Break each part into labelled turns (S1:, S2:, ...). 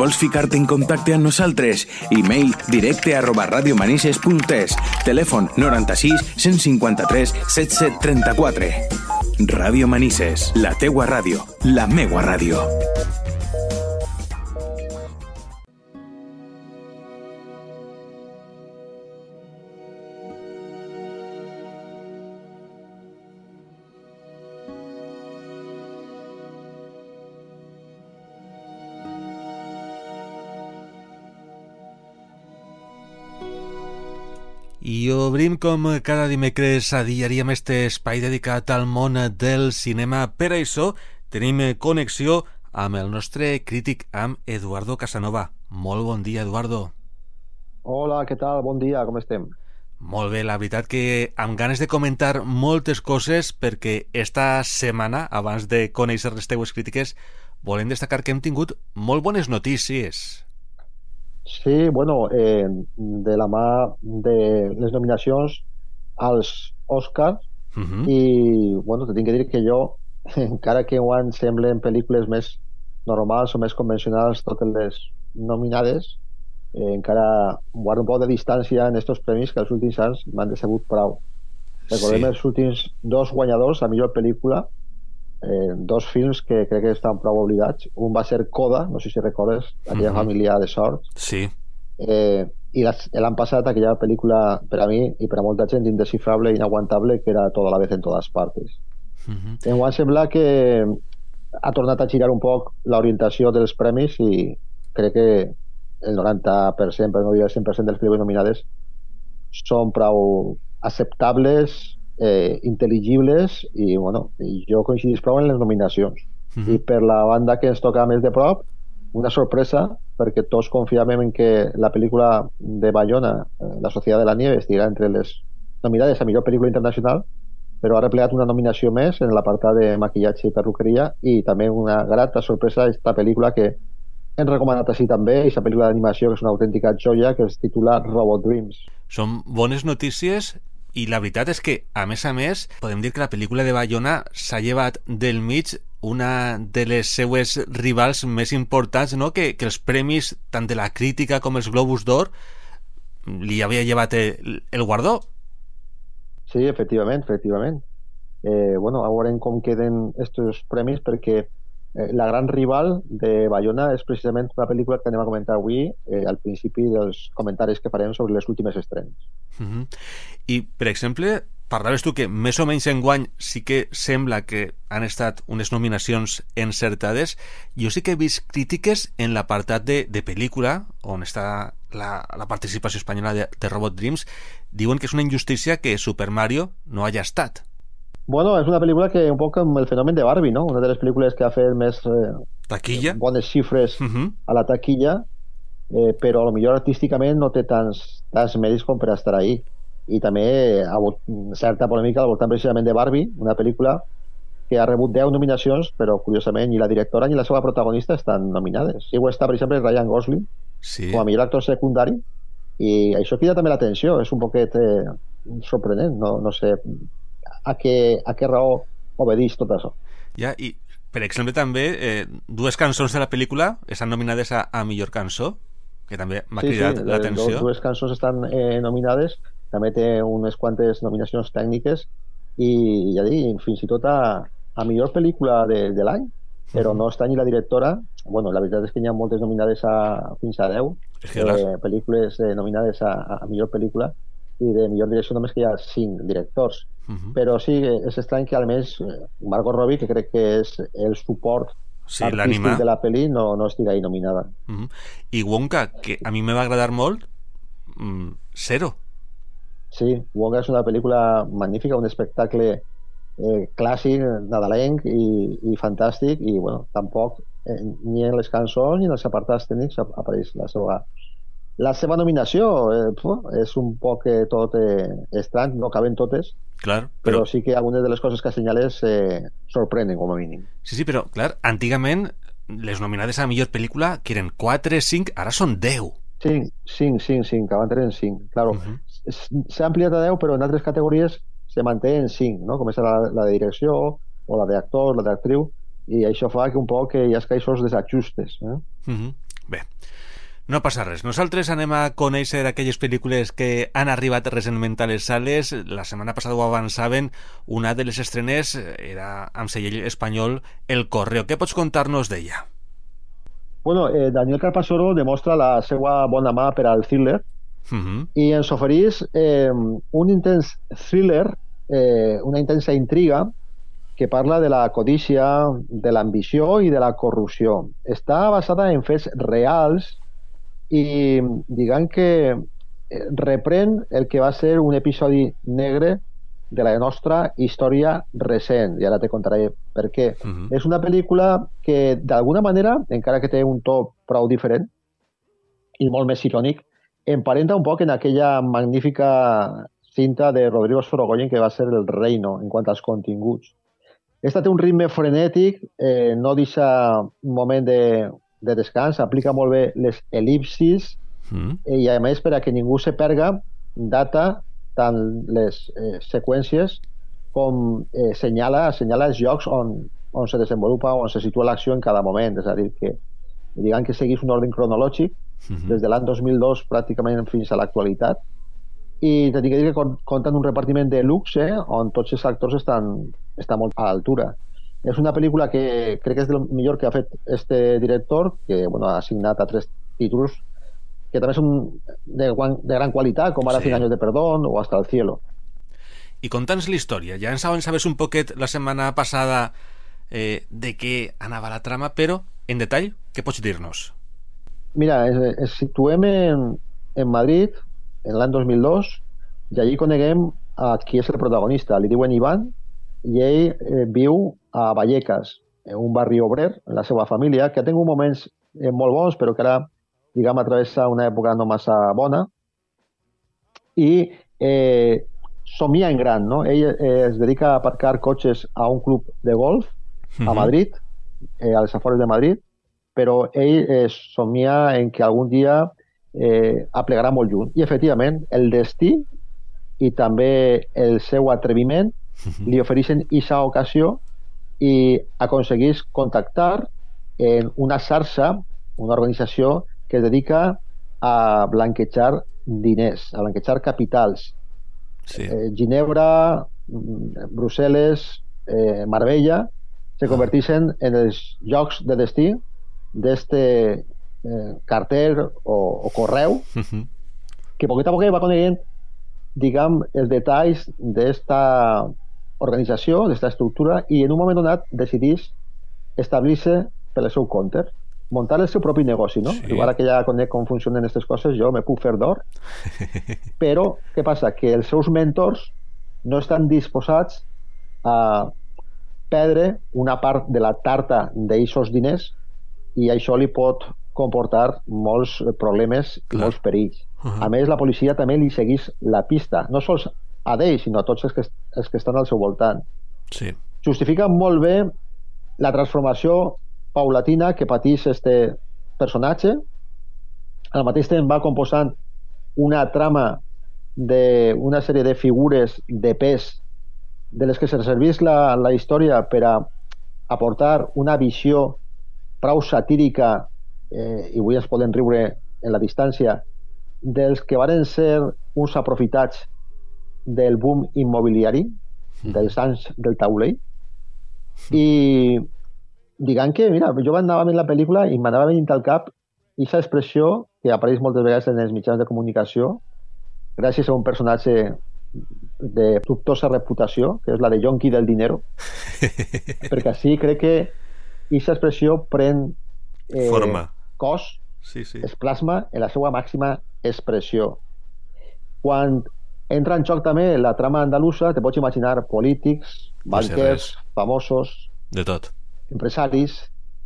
S1: Vols en contacte amb nosaltres? E-mail directe arroba radiomanises.es Telèfon 96 153 7734 Ràdio Manises, la teua ràdio, la meua ràdio.
S2: Obrim com cada dimecres a diari amb este espai dedicat al món del cinema. Per això tenim connexió amb el nostre crític, amb Eduardo Casanova. Molt bon dia, Eduardo.
S3: Hola, què tal? Bon dia, com estem?
S2: Molt bé, la veritat que amb ganes de comentar moltes coses perquè esta setmana, abans de conèixer les teues crítiques, volem destacar que hem tingut molt bones notícies.
S3: Sí, bueno, eh, de la mà de les nominacions als Oscars
S2: uh -huh.
S3: i, bueno, te tinc que dir que jo, encara que ho semblen pel·lícules més normals o més convencionals totes les nominades, eh, encara guardo un poc de distància en aquests premis que els últims anys m'han decebut prou. Recordem
S2: Sí.
S3: els últims dos guanyadors a millor pel·lícula, eh, dos films que crec que estan prou oblidats. Un va ser Coda, no sé si recordes, aquella
S2: Mhm.
S3: família de sort,
S2: Sí,
S3: eh, i l'any passat aquella pel·lícula per a mi i per a molta gent indescifrable i inaguantable que era Toda la vez en todas partes.
S2: uh -huh.
S3: Em sembla que ha tornat a girar un poc l'orientació dels premis i crec que el 90%, per no dir el 100% dels pel·lícules nominades són prou acceptables, eh, intel·ligibles i, bueno, i jo coincidís prou en les nominacions.
S2: Uh
S3: I
S2: -huh.
S3: per la banda que ens toca més de prop, una sorpresa, perquè tots confiàvem en que la pel·lícula de Bayona, eh, La Societat de la Nieve, estigui entre les nominades a millor pel·lícula internacional, però ha replegat una nominació més en l'apartat de maquillatge i perruqueria i també una grata sorpresa esta pel·lícula que hem recomanat així també, aquesta pel·lícula d'animació que és una autèntica joia que es titula Robot Dreams.
S2: Són bones notícies i la veritat és que, a més a més, podem dir que la pel·lícula de Bayona s'ha llevat del mig una de les seues rivals més importants, no? que, que els premis, tant de la crítica com els Globus d'Or, li havia llevat el, el guardó.
S3: Sí, efectivament, efectivament. Eh, bueno, a veurem com queden estos premis perquè eh, la gran rival de Bayona és precisament una pel·lícula que anem a comentar avui eh, al principi dels comentaris que farem sobre les últimes estrenes.
S2: Uh -huh. I, per exemple, parlaves tu que més o menys enguany sí que sembla que han estat unes nominacions encertades. Jo sí que he vist crítiques en l'apartat de, de pel·lícula, on està la, la participació espanyola de, de Robot Dreams, diuen que és una injustícia que Super Mario no hagi estat.
S3: Bueno, és una pel·lícula que un poc amb el fenomen de Barbie, no? Una de les pel·lícules que ha fet més eh,
S2: Taquilla?
S3: bones xifres
S2: Uh -huh.
S3: a la taquilla, eh, però a lo millor artísticament no té tants, tants mèrits com per estar ahí. I també ha hagut certa polèmica al voltant precisament de Barbie, una pel·lícula que ha rebut 10 nominacions, però curiosament ni la directora ni la seva protagonista estan nominades. Sí, ho està, per exemple, Ryan Gosling
S2: Sí.
S3: com a millor actor secundari i això crida també l'atenció, és un poquet eh, sorprenent, no, no sé a què, a què raó obedeix tot això.
S2: Ja, i, per exemple, també eh, dues cançons de la pel·lícula estan nominades a, a millor cançó, que també m'ha cridat
S3: les
S2: l'atenció.
S3: dues cançons estan eh, nominades, també té unes quantes nominacions tècniques i ja dic, fins i tot a, a millor pel·lícula de, de l'any, però no està ni la directora, bueno, la veritat és que hi ha moltes nominades a, fins a 10
S2: És que, clar,
S3: eh, pel·lícules eh, nominades a, a millor pel·lícula i de millor direcció només que hi ha 5 directors
S2: uh -huh.
S3: però sí, és estrany que almenys Margot Robbie, que crec que és el suport
S2: sí,
S3: artístic de la pel·li, no, no estigui ahí nominada.
S2: Uh -huh. I Wonka, que a mi me va agradar molt, mm, zero.
S3: Sí, Wonka és una pel·lícula magnífica, un espectacle eh, clàssic, nadalenc i, i fantàstic, i bueno, tampoc eh, ni en les cançons ni en els apartats tècnics ap- apareix la seva la seva nominació eh, és un poc eh, tot eh, estrany, no caben totes,
S2: Clar,
S3: però
S2: però,
S3: sí que algunes de les coses que assenyales eh, sorprenen, com a mínim.
S2: sí, sí, però, clar, antigament les nominades a millor pel·lícula, que eren 4, 5, ara són 10.
S3: 5, 5, 5, 5, que van tenir 5. Claro,
S2: Uh -huh.
S3: s- s'ha ampliat a 10, però en altres categories se manté en 5, no? com és la, la de direcció o la d'actor, la d'actriu, i això fa que un poc que hi ha aquests desajustes. Eh?
S2: Uh -huh. Bé, no passa res. Nosaltres anem a conèixer aquelles pel·lícules que han arribat recentment a les sales. La setmana passada ho avançaven. Una de les estrenes era amb segell espanyol El Correo. Què pots contar-nos d'ella?
S3: Bueno, eh, Daniel Carpasoro demostra la seva bona mà per al thriller
S2: Uh -huh.
S3: i ens oferís eh, un intens thriller, eh, una intensa intriga que parla de la codícia, de l'ambició i de la corrupció. Està basada en fets reals i diguem que eh, reprèn el que va ser un episodi negre de la nostra història recent, i ara te contaré per què.
S2: Uh -huh.
S3: És una pel·lícula que, d'alguna manera, encara que té un to prou diferent i molt més irònic, emparenta un poc en aquella magnífica cinta de Rodrigo Sorogoyen que va ser El Reino en quant als continguts. Esta té un ritme frenètic, eh, no deixa un moment de, de descans, aplica molt bé les elipsis eh, i, a més, per a que ningú se perga, data tant les eh, seqüències com eh, senyala, assenyala els llocs on, on se desenvolupa, on se situa l'acció en cada moment. És a dir, que diguem que seguís un ordre cronològic
S2: Uh -huh.
S3: des de l'any 2002 pràcticament fins a l'actualitat i t'he de dir que compten un repartiment de luxe on tots els actors estan, estan molt a l'altura. És una pel·lícula que crec que és el millor que ha fet este director, que bueno, ha signat a tres títols que també són de, de gran qualitat, com ara
S2: Sí.
S3: sí. 100 años de perdón o Hasta el cielo.
S2: I conta'ns la història. Ja ens avançaves un poquet la setmana passada eh, de què anava la trama, però, en detall, què pots dir-nos?
S3: Mira, ens, ens situem en, en Madrid, en l'any 2002, i allí coneguem a qui és el protagonista. Li diuen Ivan, i ell eh, viu a Vallecas, en un barri obrer, amb la seva família, que ha tingut moments eh, molt bons, però que ara, diguem, atravessa una època no massa bona, i eh, somia en gran, no? Ell eh, es dedica a aparcar cotxes a un club de golf a Madrid, eh, als afores de Madrid, però ell eh, somia en que algun dia eh, aplegarà molt lluny. I, efectivament, el destí i també el seu atreviment li ofereixen aquesta ocasió i aconsegueix contactar en una xarxa, una organització que es dedica a blanquejar diners, a blanquejar capitals.
S2: Sí.
S3: Eh, Ginebra, mm, Brussel·les, eh, Marbella, se converteixen en els llocs de destí d'este eh, carter o, o correu
S2: Uh -huh.
S3: que poquet a poquet va coneguent diguem, els detalls d'esta organització, d'esta estructura, i en un moment donat decidís establir-se per el seu compte, muntar el seu propi negoci, no?
S2: Sí.
S3: Igual que ja conec com funcionen aquestes coses, jo me puc fer d'or, però què passa? Que els seus mentors no estan disposats a perdre una part de la tarta d'eixos diners i això li pot comportar molts problemes i
S2: Clar.
S3: molts perills.
S2: Uh -huh.
S3: A més, la policia també li segueix la pista, no sols a ell, sinó a tots els que, els que estan al seu voltant.
S2: Sí.
S3: Justifica molt bé la transformació paulatina que pateix este personatge. Al mateix temps va composant una trama d'una sèrie de figures de pes de les que se serveix la, la història per a aportar una visió prou satírica eh, i avui ens poden riure en la distància dels que varen ser uns aprofitats del boom immobiliari dels anys del taulell i diguem que, mira, jo anava veient la pel·lícula i m'anava venint al cap aquesta expressió que apareix moltes vegades en els mitjans de comunicació gràcies a un personatge de dubtosa reputació, que és la de Yonki del dinero, perquè així crec que aquesta expressió pren eh,
S2: Forma.
S3: cos,
S2: Sí, sí.
S3: es plasma en la seva màxima expressió. Quan entra en joc també la trama andalusa, te pots imaginar polítics,
S2: No sé
S3: banquers, famosos,
S2: De tot.
S3: empresaris,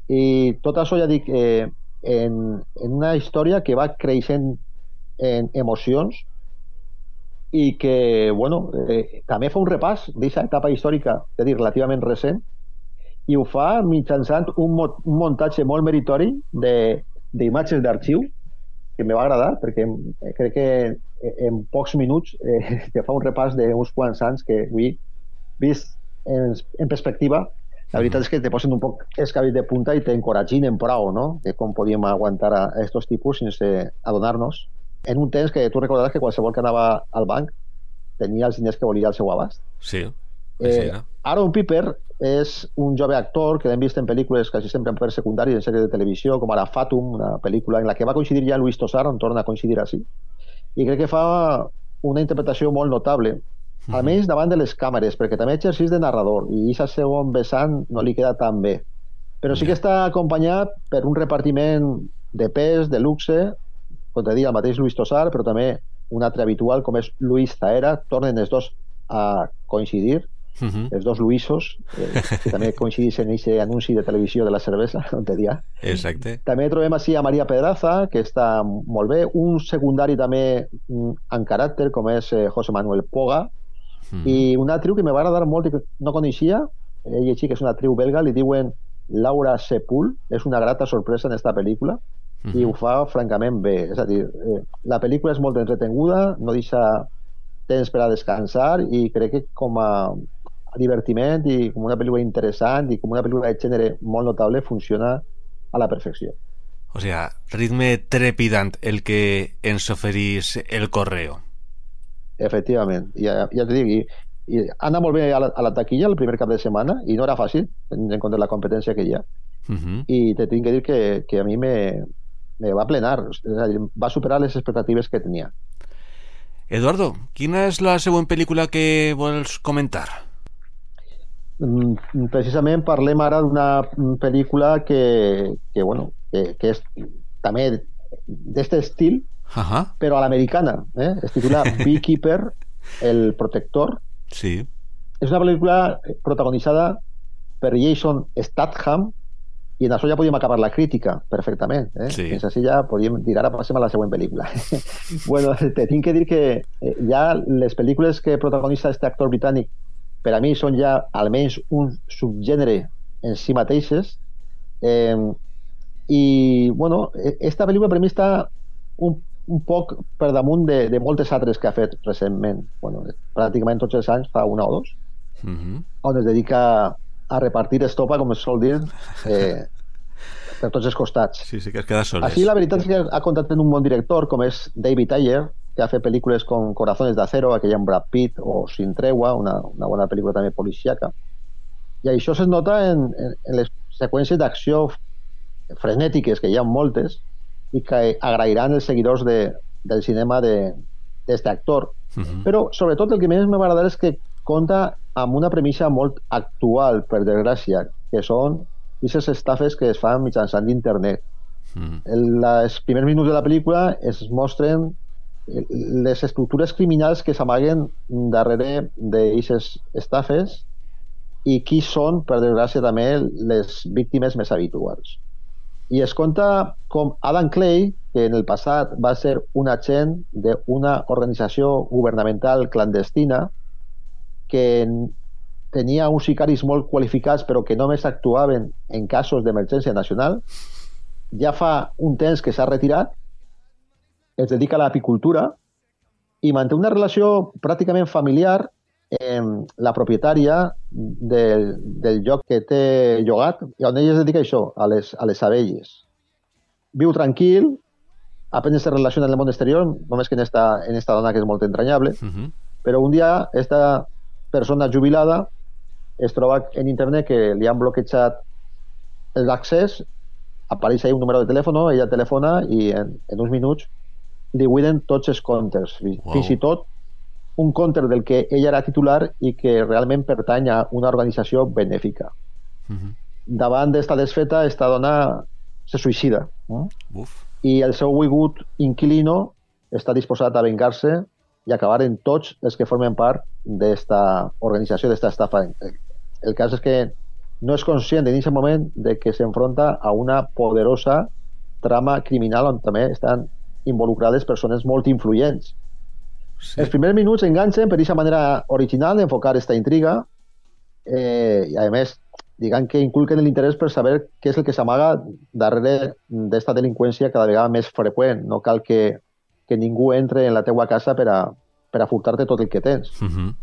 S3: i tot això, ja dic, eh, en, en una història que va creixent en emocions i que, bueno, eh, també fa un repàs d'aquesta etapa històrica, és a dir, relativament recent, i ho fa mitjançant un, mo un muntatge molt meritori de- d'imatges d'arxiu, que me va agradar, perquè eh, crec que en pocs minuts eh, te fa un repàs d'uns quants anys que avui, vist en, en perspectiva, La veritat és que te posen un poc escabit de punta i t'encoratginen prou, no? De com podíem aguantar a aquests tipus sense adonar-nos. En un temps que tu recordaràs que qualsevol que anava al banc tenia els diners que volia al seu abast.
S2: Sí.
S3: Eh, Aaron Piper és un jove actor que l'hem vist en pel·lícules quasi sempre en papers secundaris, en sèries de televisió, com ara Fatum, una pel·lícula en la que va coincidir ja Luis Tosar, on torna a coincidir així. I crec que fa una interpretació molt notable, almenys davant de les càmeres, perquè també exercís de narrador, i aquest segon vessant no li queda tan bé. Però sí que està acompanyat per un repartiment de pes, de luxe, com te dic, el mateix Luis Tosar, però també un altre habitual com és Luis Zaera, tornen els dos a coincidir, uh -huh. els dos Luisos, eh, que també coincideixen en aquest anunci de televisió de la cervesa, on te dia.
S2: Exacte.
S3: També trobem així a Maria Pedraza, que està molt bé, un secundari també en caràcter, com és eh, José Manuel Poga, uh -huh. i una actriu que me va agradar molt i que no coneixia, ella així que és una actriu belga, li diuen Laura Sepul, és una grata sorpresa en esta pel·lícula, uh -huh. i ho fa francament bé. És a dir, eh, la pel·lícula és molt entretenguda, no deixa temps per a descansar i crec que com a divertiment i com una pel·lícula interessant i com una pel·lícula de gènere molt notable funciona a la perfecció.
S2: O sea, ritme trepidant el que ens oferís el correo.
S3: Efectivament, ja, ja t'ho dic, i, i anda molt bé a la, a la taquilla el primer cap de setmana i no era fàcil, tenint en compte la competència que hi ha. Uh -huh. I te tinc que dir que, que a mi me, me va plenar, és a dir, va superar les expectatives que tenia.
S2: Eduardo, quina és la següent pel·lícula que vols comentar?
S3: Precisament parlem ara d'una pel·lícula que, que, bueno, que, que és també d'aquest estil, uh -huh. però a l'americana. Eh? Es titula Beekeeper, el protector.
S2: Sí.
S3: És una pel·lícula protagonitzada per Jason Statham, i en això ja podíem acabar la crítica perfectament. Eh?
S2: Sí.
S3: Fins així ja podíem dir, ara passem a la següent pel·lícula. bueno, te tinc que dir que eh, ja les pel·lícules que protagonitza aquest actor britànic per a mi són ja almenys un subgènere en si mateixes eh, i bueno, esta pel·lícula per mi està un, un poc per damunt de, de moltes altres que ha fet recentment bueno, pràcticament tots els anys, fa una o dos
S2: uh -huh.
S3: on es dedica a repartir estopa, com es sol dir, eh, per tots els costats.
S2: Sí, sí, que es queda soles.
S3: Així, la veritat és que ha comptat amb un bon director, com és David Ayer, que ha fet pel·lícules com Corazones de Acero, aquella amb Brad Pitt, o Sin Tregua, una, una bona pel·lícula també policiaca. I això es nota en, en, en les seqüències d'acció frenètiques, que hi ha moltes, i que agrairan els seguidors de, del cinema d'aquest actor.
S2: Uh -huh.
S3: Però, sobretot, el que més m'ha agradat és que compta amb una premissa molt actual, per desgràcia, que són aquestes estafes que es fan mitjançant internet.
S2: Mm.
S3: En els primers minuts de la pel·lícula es mostren les estructures criminals que s'amaguen darrere d'aquestes estafes i qui són, per desgràcia, també les víctimes més habituals. I es conta com Adam Clay, que en el passat va ser un agent d'una organització governamental clandestina, que tenia uns sicaris molt qualificats però que només actuaven en casos d'emergència nacional, ja fa un temps que s'ha retirat, es dedica a l'apicultura i manté una relació pràcticament familiar amb la propietària del, del lloc que té llogat i on ella es dedica a això, a les, a les abelles. Viu tranquil, apenas se relaciona en el món exterior, només que en esta, en esta dona que és molt entranyable,
S2: Uh -huh.
S3: però un dia esta persona jubilada es troba en internet que li han bloquejat l'accés, apareix ahí un número de telèfon, ella telefona i en, en uns minuts li buiden tots els comptes,
S2: Wow.
S3: fins i tot un compte del que ella era titular i que realment pertany a una organització benèfica.
S2: Uh -huh.
S3: Davant d'esta desfeta, esta dona se suïcida. No?
S2: Uf.
S3: i el seu volgut inquilino està disposat a vengar-se i acabar en tots els que formen part d'esta organització, d'esta estafa. El cas és que no és conscient en aquest moment de que s'enfronta a una poderosa trama criminal on també estan involucrades persones molt influents.
S2: Sí.
S3: Els primers minuts enganxen per aquesta manera original d'enfocar aquesta intriga eh, i a més diguem que inculquen l'interès per saber què és el que s'amaga darrere d'esta delinqüència cada vegada més freqüent. No cal que, que ningú entre en la teua casa per a, per a furtar-te tot el que tens.
S2: Uh -huh.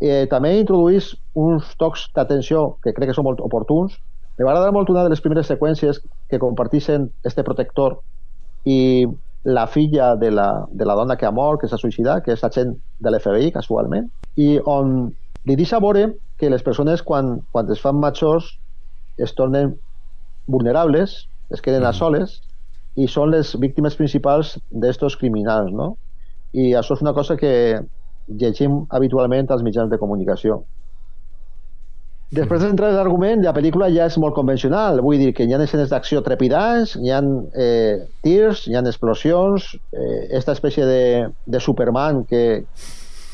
S3: Eh, també introduís uns tocs d'atenció que crec que són molt oportuns. Me va agradar molt una de les primeres seqüències que compartixen este protector i la filla de la, de la dona que ha mort, que s'ha suïcidat, que és agent de l'FBI, casualment, i on li deixa veure que les persones, quan, quan es fan majors, es tornen vulnerables, es queden a soles, i són les víctimes principals d'estos criminals, no? I això és una cosa que llegim habitualment als mitjans de comunicació. Després d'entrar en l'argument, la pel·lícula ja és molt convencional. Vull dir que hi ha escenes d'acció trepidants, hi ha eh, tirs, hi ha explosions, eh, esta espècie de, de Superman que,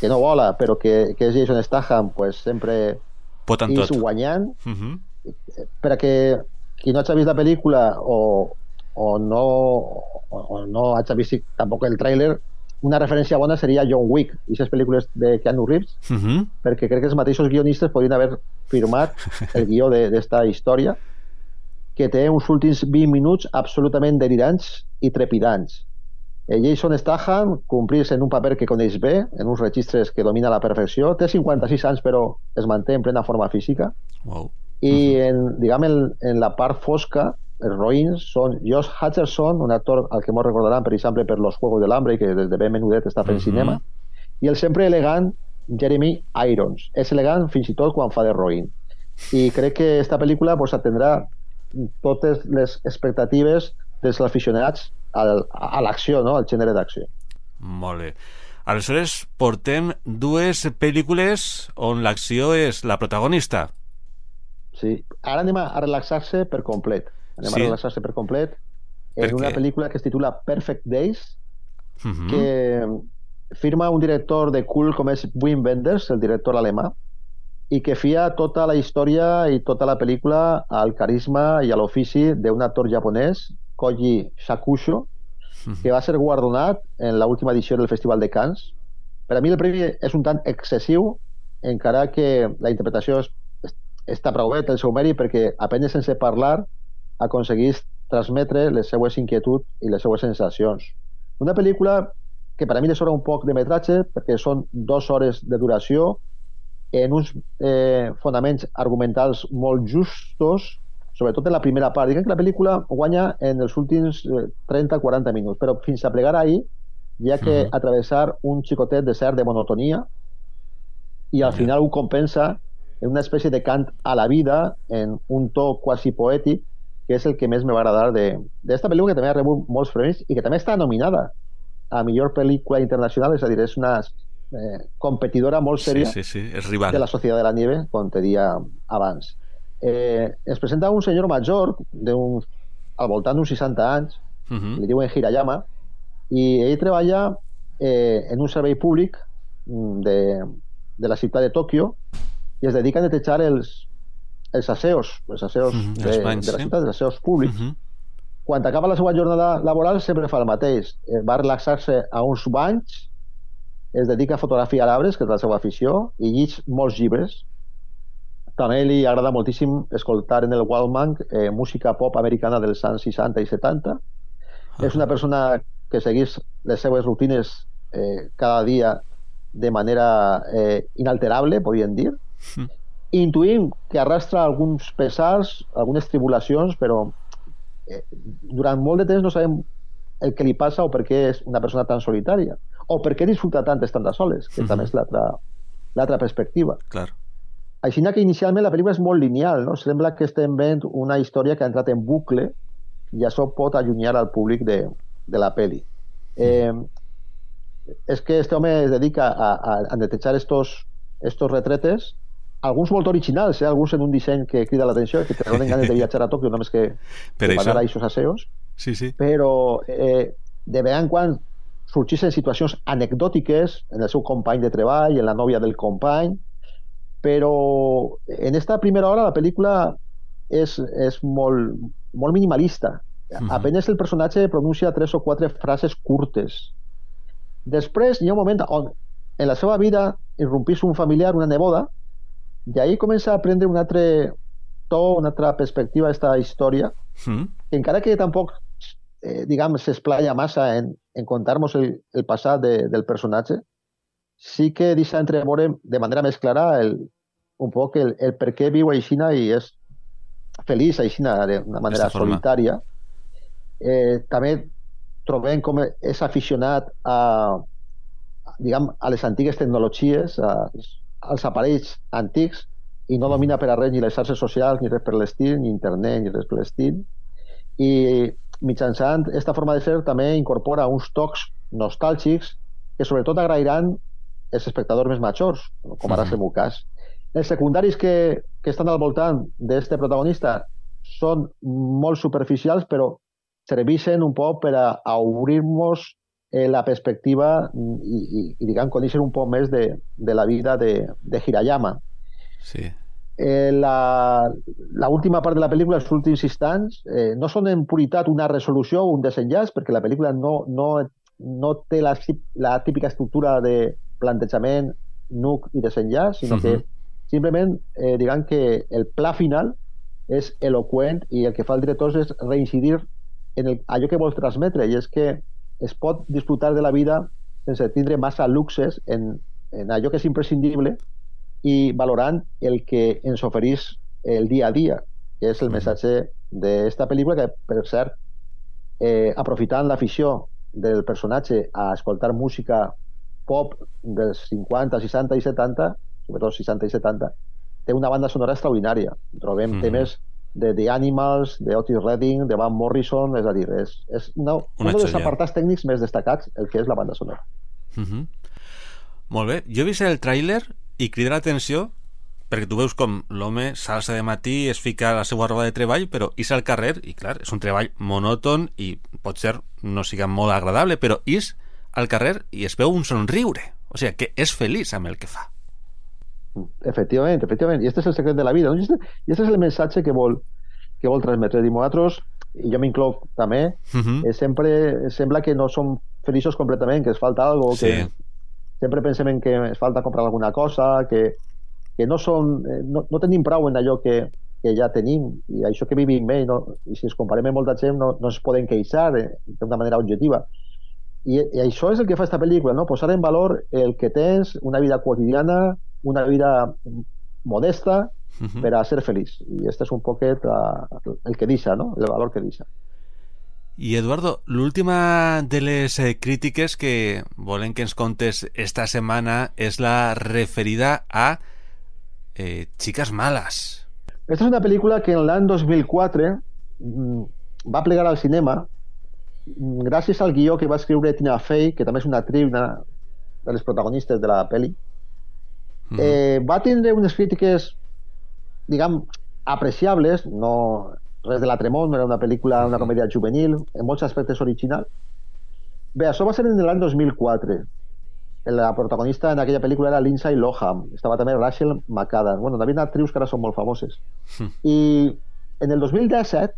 S3: que no vola, però que, que és Jason Statham, pues, sempre
S2: Pot
S3: és
S2: tot.
S3: guanyant.
S2: Uh -huh.
S3: perquè qui no hagi vist la pel·lícula o, o no o, o no hagi vist tampoc el tràiler una referència bona seria John Wick i aquestes pel·lícules de Keanu Reeves
S2: Uh -huh.
S3: perquè crec que els mateixos guionistes podrien haver firmat el guió de- d'esta història que té uns últims 20 minuts absolutament delirants i trepidants. Eh, Jason Statham complís en un paper que coneix bé, en uns registres que domina a la perfecció, té 56 anys però es manté en plena forma física
S2: Wow.
S3: i en, diguem, en, en la part fosca els roïns són Josh Hutcherson, un actor al que molt recordaran, per exemple, per Los Juegos del Hambre, i que des de ben menudet està fent
S2: Mhm.
S3: cinema, i el sempre elegant Jeremy Irons. És elegant fins i tot quan fa de roïn. I crec que esta pel·lícula pues, atendrà totes les expectatives dels aficionats al, a l'acció, no? al gènere d'acció.
S2: Molt bé. Aleshores, portem dues pel·lícules on l'acció és la protagonista.
S3: Sí. Ara anem a relaxar-se per complet. Anem
S2: Sí.
S3: a relaxar-se per complet
S2: Per
S3: una
S2: què?
S3: pel·lícula que es titula Perfect Days,
S2: Uh -huh.
S3: que firma un director de cult com és Wim Wenders, el director alemà, i que fia tota la història i tota la pel·lícula al carisma i a l'ofici d'un actor japonès, Koji Shakusho, que va ser guardonat en l'última edició del Festival de Cannes. Per a mi el premi és un tant excessiu, encara que la interpretació és, és- està prou bé, té el seu mèrit, perquè apenas sense parlar aconseguís transmetre les seues inquietuds i les seues sensacions. Una pel·lícula que per a mi li sobra un poc de metratge, perquè són dues hores de duració, en uns eh, fonaments argumentals molt justos, sobretot en la primera part. Diguem que la pel·lícula guanya en els últims eh, 30-40 minuts, però fins a plegar ahir hi ha que
S2: Mhm.
S3: atravessar un xicotet desert de monotonia i al final ho compensa en una espècie de cant a la vida, en un to quasi poètic, que és el que més me va agradar de- d'esta pel·lícula, que també ha rebut molts premis i que també està nominada a millor pel·lícula internacional, és a dir, és una eh, competidora molt
S2: Sí,
S3: sèria
S2: sí, sí, és rival.
S3: de la Societat de la Nieve, com te dia abans. Eh, ens presenta un senyor major, d'un, al voltant d'uns 60 anys,
S2: Uh -huh.
S3: li diuen Hirayama, i ell treballa eh, en un servei públic mm, de, de la ciutat de Tòquio i es dedica a netejar els, els asseos, els asseos
S2: Mhm,
S3: de,
S2: els banys,
S3: de la
S2: sí.
S3: ciutat, els asseos públics.
S2: Uh -huh.
S3: Quan acaba la seva jornada laboral sempre fa el mateix. Eh, va relaxar-se a uns banys, es dedica a fotografiar arbres, que és la seva afició, i llig molts llibres. També li agrada moltíssim escoltar en el Wallman eh, música pop americana dels anys 60 i 70. És una persona que segueix les seues rutines eh, cada dia de manera eh, inalterable, podríem dir.
S2: Mm.
S3: Intuïm que arrastra alguns pesars, algunes tribulacions, però eh, durant molt de temps no sabem el que li passa o per què és una persona tan solitària o per què disfruta tant estant a soles, que
S2: Mhm.
S3: també és l'altra perspectiva.
S2: Clar.
S3: Així que inicialment la pel·lícula és molt lineal, no? Sembla que estem veient una història que ha entrat en bucle i això pot allunyar al públic de, de la pel·li. Eh, és que este home es dedica a, a, a netejar estos, estos retretes, alguns molt originals, eh? alguns en un disseny que crida l'atenció, que te donen ganes de viatjar a Tòquio només que,
S2: Per
S3: que
S2: això.
S3: a aquests asseos,
S2: Sí, sí.
S3: però eh, de vegades en quan sorgissin situacions anecdòtiques en el seu company de treball, en la nòvia del company, però en esta primera hora la pel·lícula és, és molt, molt minimalista.
S2: Mhm.
S3: Apenas el personatge pronuncia tres o quatre frases curtes. Després hi ha un moment on en la seva vida irrompís un familiar, una neboda, i ahir comença a prendre un altre to, una altra perspectiva a aquesta història,
S2: Mm.
S3: que encara que tampoc eh, diguem, s'esplaya massa en, en contar-nos el, el passat de, del personatge, sí que deixa entreveure de manera més clara el, un poc el, el per què viu a Aixina i és feliç a Aixina d'una manera solitària. Eh, també trobem com és aficionat a, diguem, a les antigues tecnologies, a, als aparells antics, i no domina per a res ni les xarxes socials, ni res per l'estil, ni internet, ni res per l'estil. I mitjançant aquesta forma de ser també incorpora uns tocs nostàlgics que sobretot agrairan els espectadors més majors, com ara és el meu cas. Els secundaris que, que estan al voltant d'aquest protagonista són molt superficials, però serveixen un poc per a, a obrir-nos eh, la perspectiva i, i diguem, conèixer un poc més de, de la vida de, de Hirayama.
S2: Sí.
S3: Eh, la, la última part de la pel·lícula, els últims instants, eh, no són en puritat una resolució o un desenllaç, perquè la pel·lícula no, no, no té la, la típica estructura de plantejament, nuc i desenllaç, sinó uh -huh. que simplement eh, diguem que el pla final és eloquent i el que fa el director és reincidir en el, allò que vols transmetre i és que es pot disfrutar de la vida sense tindre massa luxes en, en allò que és imprescindible i valorant el que ens oferís el dia a dia, que és el missatge d'esta pel·lícula que, per cert, eh, aprofitant l'afició del personatge a escoltar música pop dels 50, 60 i 70, sobretot 60 i 70, té una banda sonora extraordinària. Trobem mm temes de The Animals, de Otis Redding, de Van Morrison, és a dir, és, és una, una un dels apartats tècnics més destacats, el que és la banda sonora.
S2: Mm -hmm. Molt bé. Jo he vist el tràiler i crida l'atenció perquè tu veus com l'home s'alça de matí, es fica a la seva roba de treball, però és al carrer, i clar, és un treball monòton i pot ser no siga molt agradable, però és al carrer i es veu un somriure. O sigui, que és feliç amb el que fa.
S3: Efectivament, efectivament. I este és el secret de la vida. No? I este, i este és el missatge que vol, que vol transmetre. I nosaltres, i jo m'incloc també, uh mhm. -huh. eh, sempre sembla que no som feliços completament, que es falta algo, sí. que sempre pensem en que es falta comprar alguna cosa, que, que no, som, eh, no, no tenim prou en allò que, que ja tenim i això que vivim bé no, i si ens comparem amb molta gent no, no es poden queixar d'una manera objectiva i, I això és el que fa aquesta pel·lícula, no? posar en valor el que tens, una vida quotidiana, una vida modesta, uh -huh. per a ser feliç. I este és un poquet uh, el que deixa, no? el valor que deixa.
S2: I Eduardo, l'última de les eh, crítiques que volen que ens contes esta setmana és la referida a eh, Chicas Malas.
S3: Esta és una pel·lícula que en l'any 2004 mm, va plegar al cinema gràcies al guió que va escriure Tina Fey, que també és una actriu, una de les protagonistes de la pel·li, mm. eh, va tindre unes crítiques, diguem, apreciables, no res de la Tremont, era una pel·lícula, una comèdia juvenil, en molts aspectes original. Bé, això va ser en l'any 2004. La protagonista en aquella pel·lícula era Lindsay Lohan. Estava també Rachel McAdams. Bueno, havia actrius que ara són molt famoses. Mm. I en el 2017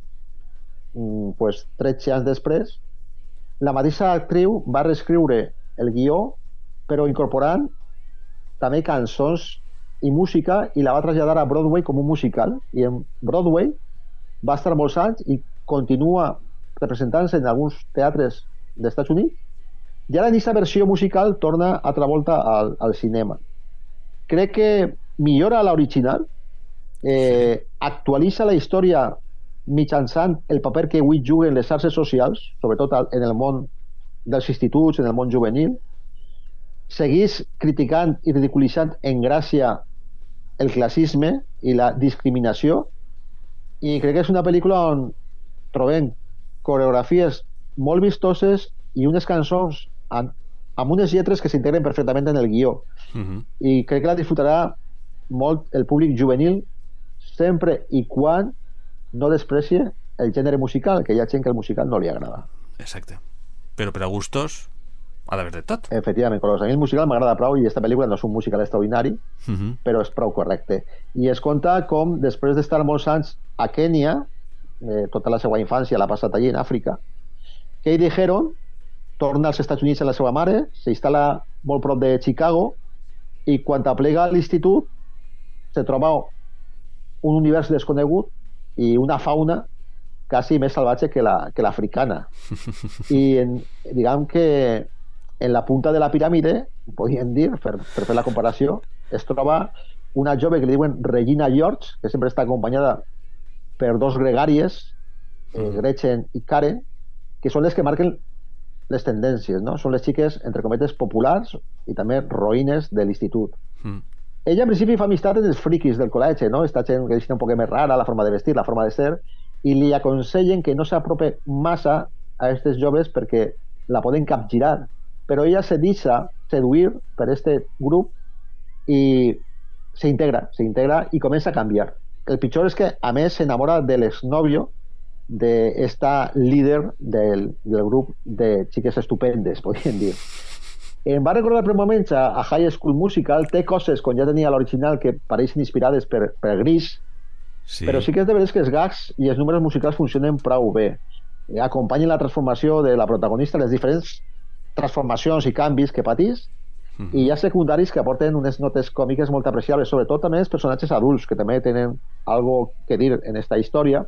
S3: Mm, pues, 13 anys després, la mateixa actriu va reescriure el guió, però incorporant també cançons i música i la va traslladar a Broadway com un musical. I en Broadway va estar molts anys i continua representant-se en alguns teatres dels Estats Units i ara en aquesta versió musical torna altra volta al, al cinema. Crec que millora l'original, eh, actualitza la història mitjançant el paper que avui juguen les xarxes socials, sobretot en el món dels instituts, en el món juvenil, seguís criticant i ridiculitzant en gràcia el classisme i la discriminació i crec que és una pel·lícula on trobem coreografies molt vistoses i unes cançons amb, amb unes lletres que s'integren perfectament en el guió uh mhm. -huh. i crec que la disfrutarà molt el públic juvenil sempre i quan no desprecie el gènere musical, que hi ha gent que el musical no li agrada.
S2: Exacte. Però per a gustos ha d'haver de tot.
S3: Efectivament, però a mi el musical m'agrada prou i aquesta pel·lícula no és un musical extraordinari, uh mhm. -huh. però és prou correcte. I es conta com, després d'estar molts anys a Kènia, eh, tota la seva infància l'ha passat allí en Àfrica, que ell dijeron torna als Estats Units amb la seva mare, s'instal·la molt prop de Chicago i quan aplega a l'institut se troba un univers desconegut i una fauna quasi més salvatge que l'africana. La, que I en, diguem que en la punta de la piràmide podríem dir, per, per fer la comparació, es troba una jove que li diuen Regina George, que sempre està acompanyada per dos gregàries, eh, Gretchen i Karen, que són les que marquen les tendències, no? Són les xiques, entre cometes, populars i també roïnes de l'institut. Mm. Ella, en principi, fa amistat amb els friquis del col·legi, no? Esta gent que és un poc més rara, la forma de vestir, la forma de ser, i li aconsellen que no s'aprope massa a aquestes joves perquè la poden capgirar. Però ella se deixa seduir per este grup i s'integra, s'integra i comença a canviar. El pitjor és que, a més, s'enamora de l'exnovio d'esta líder del, del grup de xiques estupendes, podríem dir. Em va recordar per moments a, a High School Musical, té coses, com ja tenia l'original, que pareixen inspirades per, per Gris, sí. però sí que és de veres que els gags i els números musicals funcionen prou bé. Acompanyen la transformació de la protagonista, les diferents transformacions i canvis que patís, mm -hmm. i hi ha secundaris que aporten unes notes còmiques molt apreciables, sobretot també els personatges adults, que també tenen algo que dir en esta història,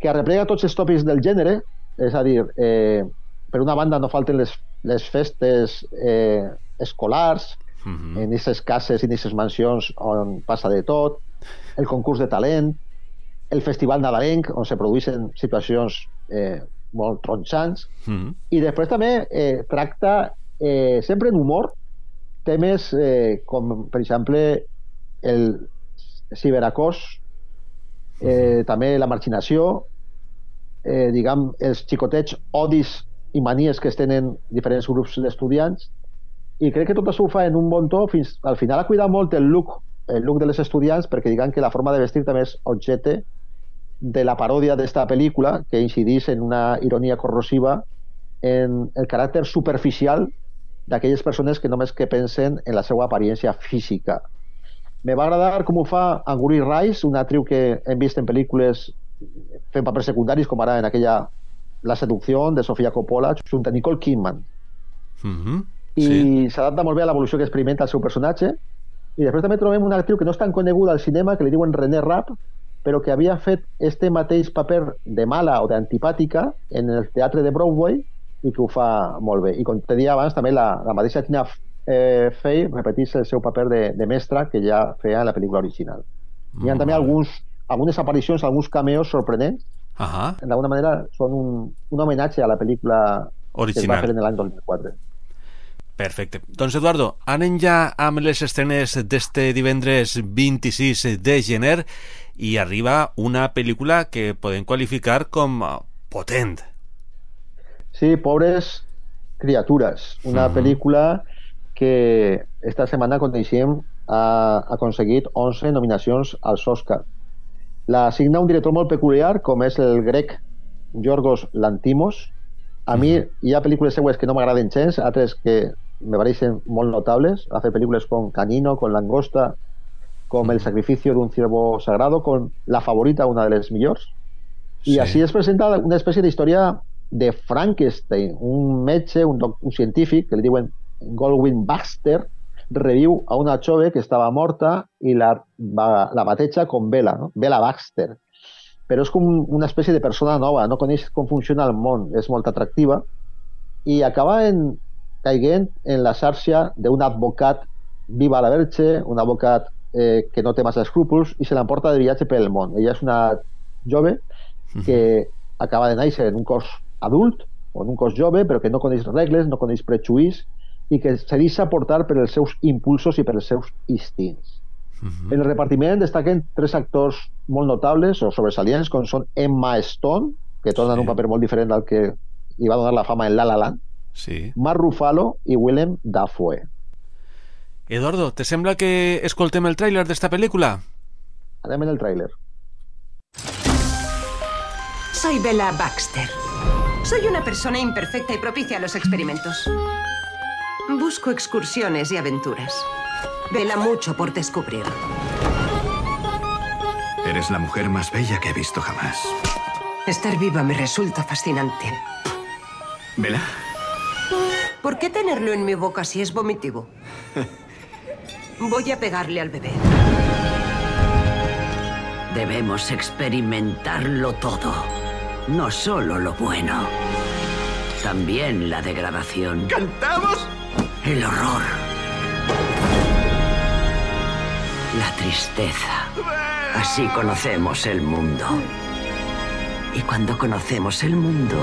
S3: que arreplega tots els tòpics del gènere, és a dir, eh, per una banda no falten les, les festes eh, escolars, uh mhm. -huh. en aquestes cases i en aquestes mansions on passa de tot, el concurs de talent, el festival nadalenc, on se produeixen situacions eh, molt tronxants, mhm. -huh. i després també eh, tracta eh, sempre en humor temes eh, com, per exemple, el ciberacós, eh, mhm. també la marginació, eh, diguem, els xicotets odis i manies que es tenen diferents grups d'estudiants i crec que tot això ho fa en un bon to fins al final ha cuidat molt el look el look de les estudiants perquè diguem que la forma de vestir també és objecte de la paròdia d'esta pel·lícula que incidís en una ironia corrosiva en el caràcter superficial d'aquelles persones que només que pensen en la seva apariència física. Me va agradar com ho fa Anguri Rice, una actriu que hem vist en pel·lícules fent papers secundaris com ara en aquella La seducció de Sofia Coppola junt a Nicole Kidman
S2: mm -hmm.
S3: i sí. s'adapta molt bé a l'evolució que experimenta el seu personatge i després també trobem una actriu que no és tan coneguda al cinema que li diuen René Rapp però que havia fet este mateix paper de mala o d'antipàtica en el teatre de Broadway i que ho fa molt bé. I com te deia abans, també la, la mateixa Tina eh, Fey repetís el seu paper de, de mestra que ja feia en la pel·lícula original. Hi ha també alguns algunes aparicions, alguns cameos sorprenents.
S2: Uh -huh.
S3: D'alguna manera són un, un homenatge a la pel·lícula Original. que es va fer en l'any 2004.
S2: Perfecte. Doncs Eduardo, anem ja amb les estrenes d'este divendres 26 de gener i arriba una pel·lícula que podem qualificar com potent.
S3: Sí, Pobres criatures. Una uh -huh. pel·lícula que esta setmana coneixem ha aconseguit 11 nominacions als Oscar la signa un director molt peculiar, com és el grec Yorgos Lantimos. A mi hi ha pel·lícules seues que no m'agraden gens, altres que me pareixen molt notables. Ha fet pel·lícules com Canino, con Langosta, com El sacrificio d'un ciervo sagrado, con La favorita, una de les millors. Sí. així es presenta una espècie d'història de Frankenstein, un metge, un, un científic, que li diuen Goldwyn Baxter, reviu a una jove que estava morta i la, va, la bateja com Bella, no? Bella Baxter. Però és com una espècie de persona nova, no coneix com funciona el món, és molt atractiva i acaba en, caiguent en la xarxa d'un advocat viva la verge, un advocat eh, que no té massa escrúpols i se l'emporta de viatge pel món. Ella és una jove que acaba de néixer en un cos adult o en un cos jove però que no coneix regles, no coneix prejuís i que se deixa portar per els seus impulsos i per els seus instints. Uh -huh. En el repartiment destaquen tres actors molt notables o sobresalients, com són Emma Stone, que tornen sí. un paper molt diferent al que li va donar la fama en La La Land,
S2: sí.
S3: Mark Ruffalo i Willem Dafoe.
S2: Eduardo, ¿te sembla que escoltem el tràiler d'esta pel·lícula?
S3: Anem en el tràiler.
S4: Soy Bella Baxter. Soy una persona imperfecta y propicia a los experimentos. Busco excursiones y aventuras. Vela mucho por descubrir.
S5: Eres la mujer más bella que he visto jamás.
S4: Estar viva me resulta fascinante.
S5: ¿Vela?
S4: ¿Por qué tenerlo en mi boca si es vomitivo? Voy a pegarle al bebé.
S6: Debemos experimentarlo todo. No solo lo bueno, también la degradación.
S5: ¿Cantamos?
S6: El horror. La tristeza. Así conocemos el mundo. Y cuando conocemos el mundo,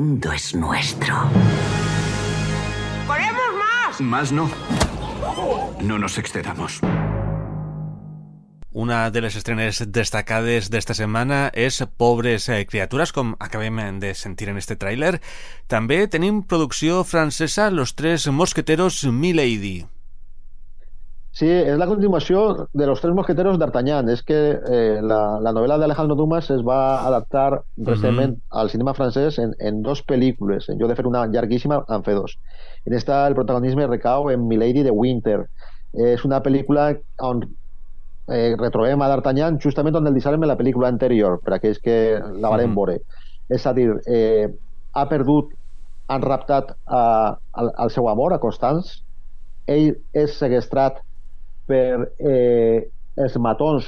S6: mundo es nuestro.
S4: ¡Queremos más!
S5: Más no. No nos excedamos.
S2: Una de les estrenes destacades d'esta setmana és Pobres eh, criatures, com acabem de sentir en este tràiler. També tenim producció francesa Los tres mosqueteros Milady.
S3: Sí, es la continuació de Los Tres Mosqueteros d'Artagnan. És que eh, la, la novel·la d'Alejandro Dumas es va adaptar recentment al cinema francès en, en dos pel·lícules. En lloc de fer una llarguíssima, en fer dos. En esta el protagonisme recau en Milady de Winter. Eh, és una pel·lícula on eh, retrobem a D'Artagnan justament on el deixàrem en la pel·lícula anterior, per aquells que la varen
S2: Mhm.
S3: veure. És a dir, eh, ha perdut, han raptat a, al, al seu amor, a Constance, ell és segestrat per eh, els matons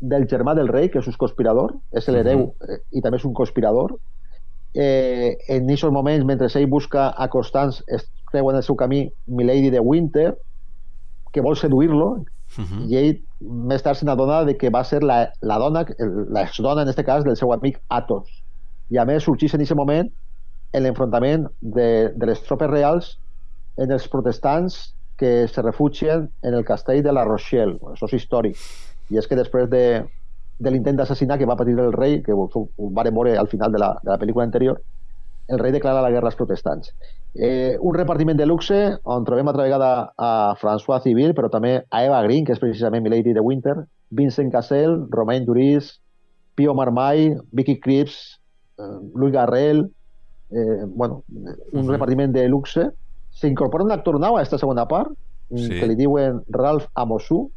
S3: del germà del rei, que és un conspirador, és l'hereu eh, i també és un conspirador. Eh, en aquests moments, mentre ell busca a Constance, es creu en el seu camí Milady de Winter, que vol seduir-lo,
S2: Mhm.
S3: i ell més tard se n'adona de que va ser la, la dona, l'exdona en aquest cas, del seu amic Athos. I a més sorgeix en aquest moment l'enfrontament de, de les tropes reals en els protestants que se refugien en el castell de la Rochelle. Això és històric. I és que després de, de l'intent d'assassinar que va patir el rei, que ho, vàrem veure al final de la, de la pel·lícula anterior, el rei declara la guerra als protestants. Eh, un repartiment de luxe on trobem altra vegada a François Civil, però també a Eva Green, que és precisament Milady de Winter, Vincent Cassel, Romain Duris, Pio Marmai, Vicky Krieps, eh, Louis Garrel, eh, bueno, un repartiment de luxe. S'incorpora un actor nou a aquesta segona part,
S2: Sí.
S3: que li diuen Ralph Amosu,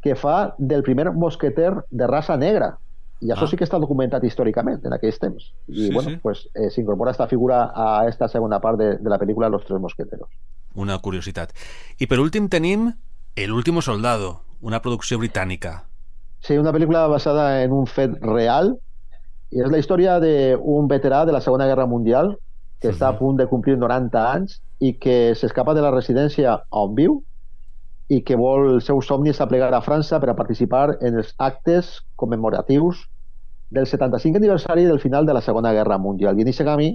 S3: que fa del primer mosqueter de raça negra. I això
S2: Ah.
S3: sí que està documentat històricament en aquells temps. I
S2: Sí,
S3: bueno,
S2: sí.
S3: pues eh, s'incorpora esta figura a esta segona part de, de la pel·lícula Los Tres Mosqueteros.
S2: Una curiositat. I per últim tenim El último soldado, una producció britànica.
S3: Sí, una pel·lícula basada en un fet real i és la història d'un veterà de la Segona Guerra Mundial que està a
S2: Mhm.
S3: punt de complir 90 anys i que s'escapa de la residència on viu i que vol el seu somni és aplegar a França per a participar en els actes commemoratius del 75 aniversari del final de la Segona Guerra Mundial. I en aquest camí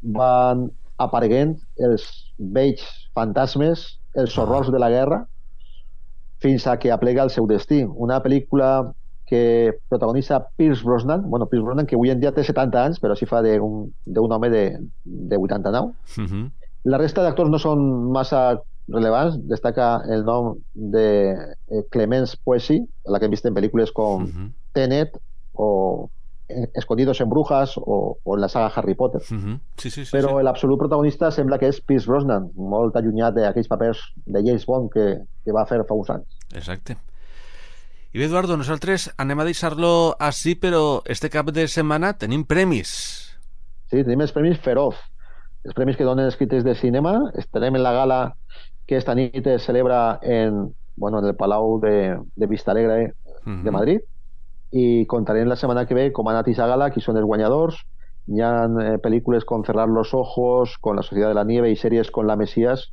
S3: van apareguent els vells fantasmes, els horrors de la guerra, fins a que aplega el seu destí. Una pel·lícula que protagonitza Pierce Brosnan, bueno, Pierce Brosnan que avui en dia té 70 anys, però s'hi fa d'un home de, de 89.
S2: Mhm.
S3: La resta d'actors no són massa relevants. Destaca el nom de eh, Clemence Poesy, la que hem vist en pel·lícules com
S2: Mhm.
S3: Tenet o eh, Escondidos en Brujas o, o en la saga Harry Potter.
S2: Mhm. Sí, sí, sí.
S3: Però
S2: sí.
S3: l'absolut protagonista sembla que és Pierce Brosnan, molt allunyat d'aquells papers de James Bond que, que va fer fa uns anys.
S2: Exacte. I bé, Eduardo, nosaltres anem a deixar-lo així, però este cap de setmana tenim premis.
S3: Sí, tenim els Premis Feroz, els premis que donen els crítics de cinema. Estarem en la gala que esta nit es celebra en, bueno, en el Palau de, de Vistalegre
S2: Mhm.
S3: de Madrid i contarem la setmana que ve com ha anat aquesta gala, qui són els guanyadors. Hi ha eh, pel·lícules com Cerrar los Ojos, con La Sociedad de la Nieve i sèries com La Mesías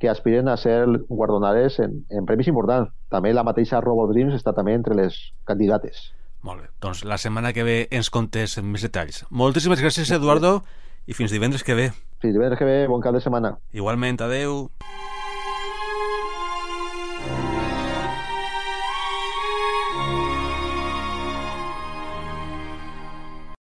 S3: que aspiren a ser guardonades en, en premis importants. També la mateixa Robo Dreams està també entre les candidates.
S2: Molt bé. Doncs la setmana que ve ens contes més detalls. Moltíssimes gràcies, Eduardo, i fins divendres que ve.
S3: Fins divendres que ve, bon cap de setmana.
S2: Igualment, adeu.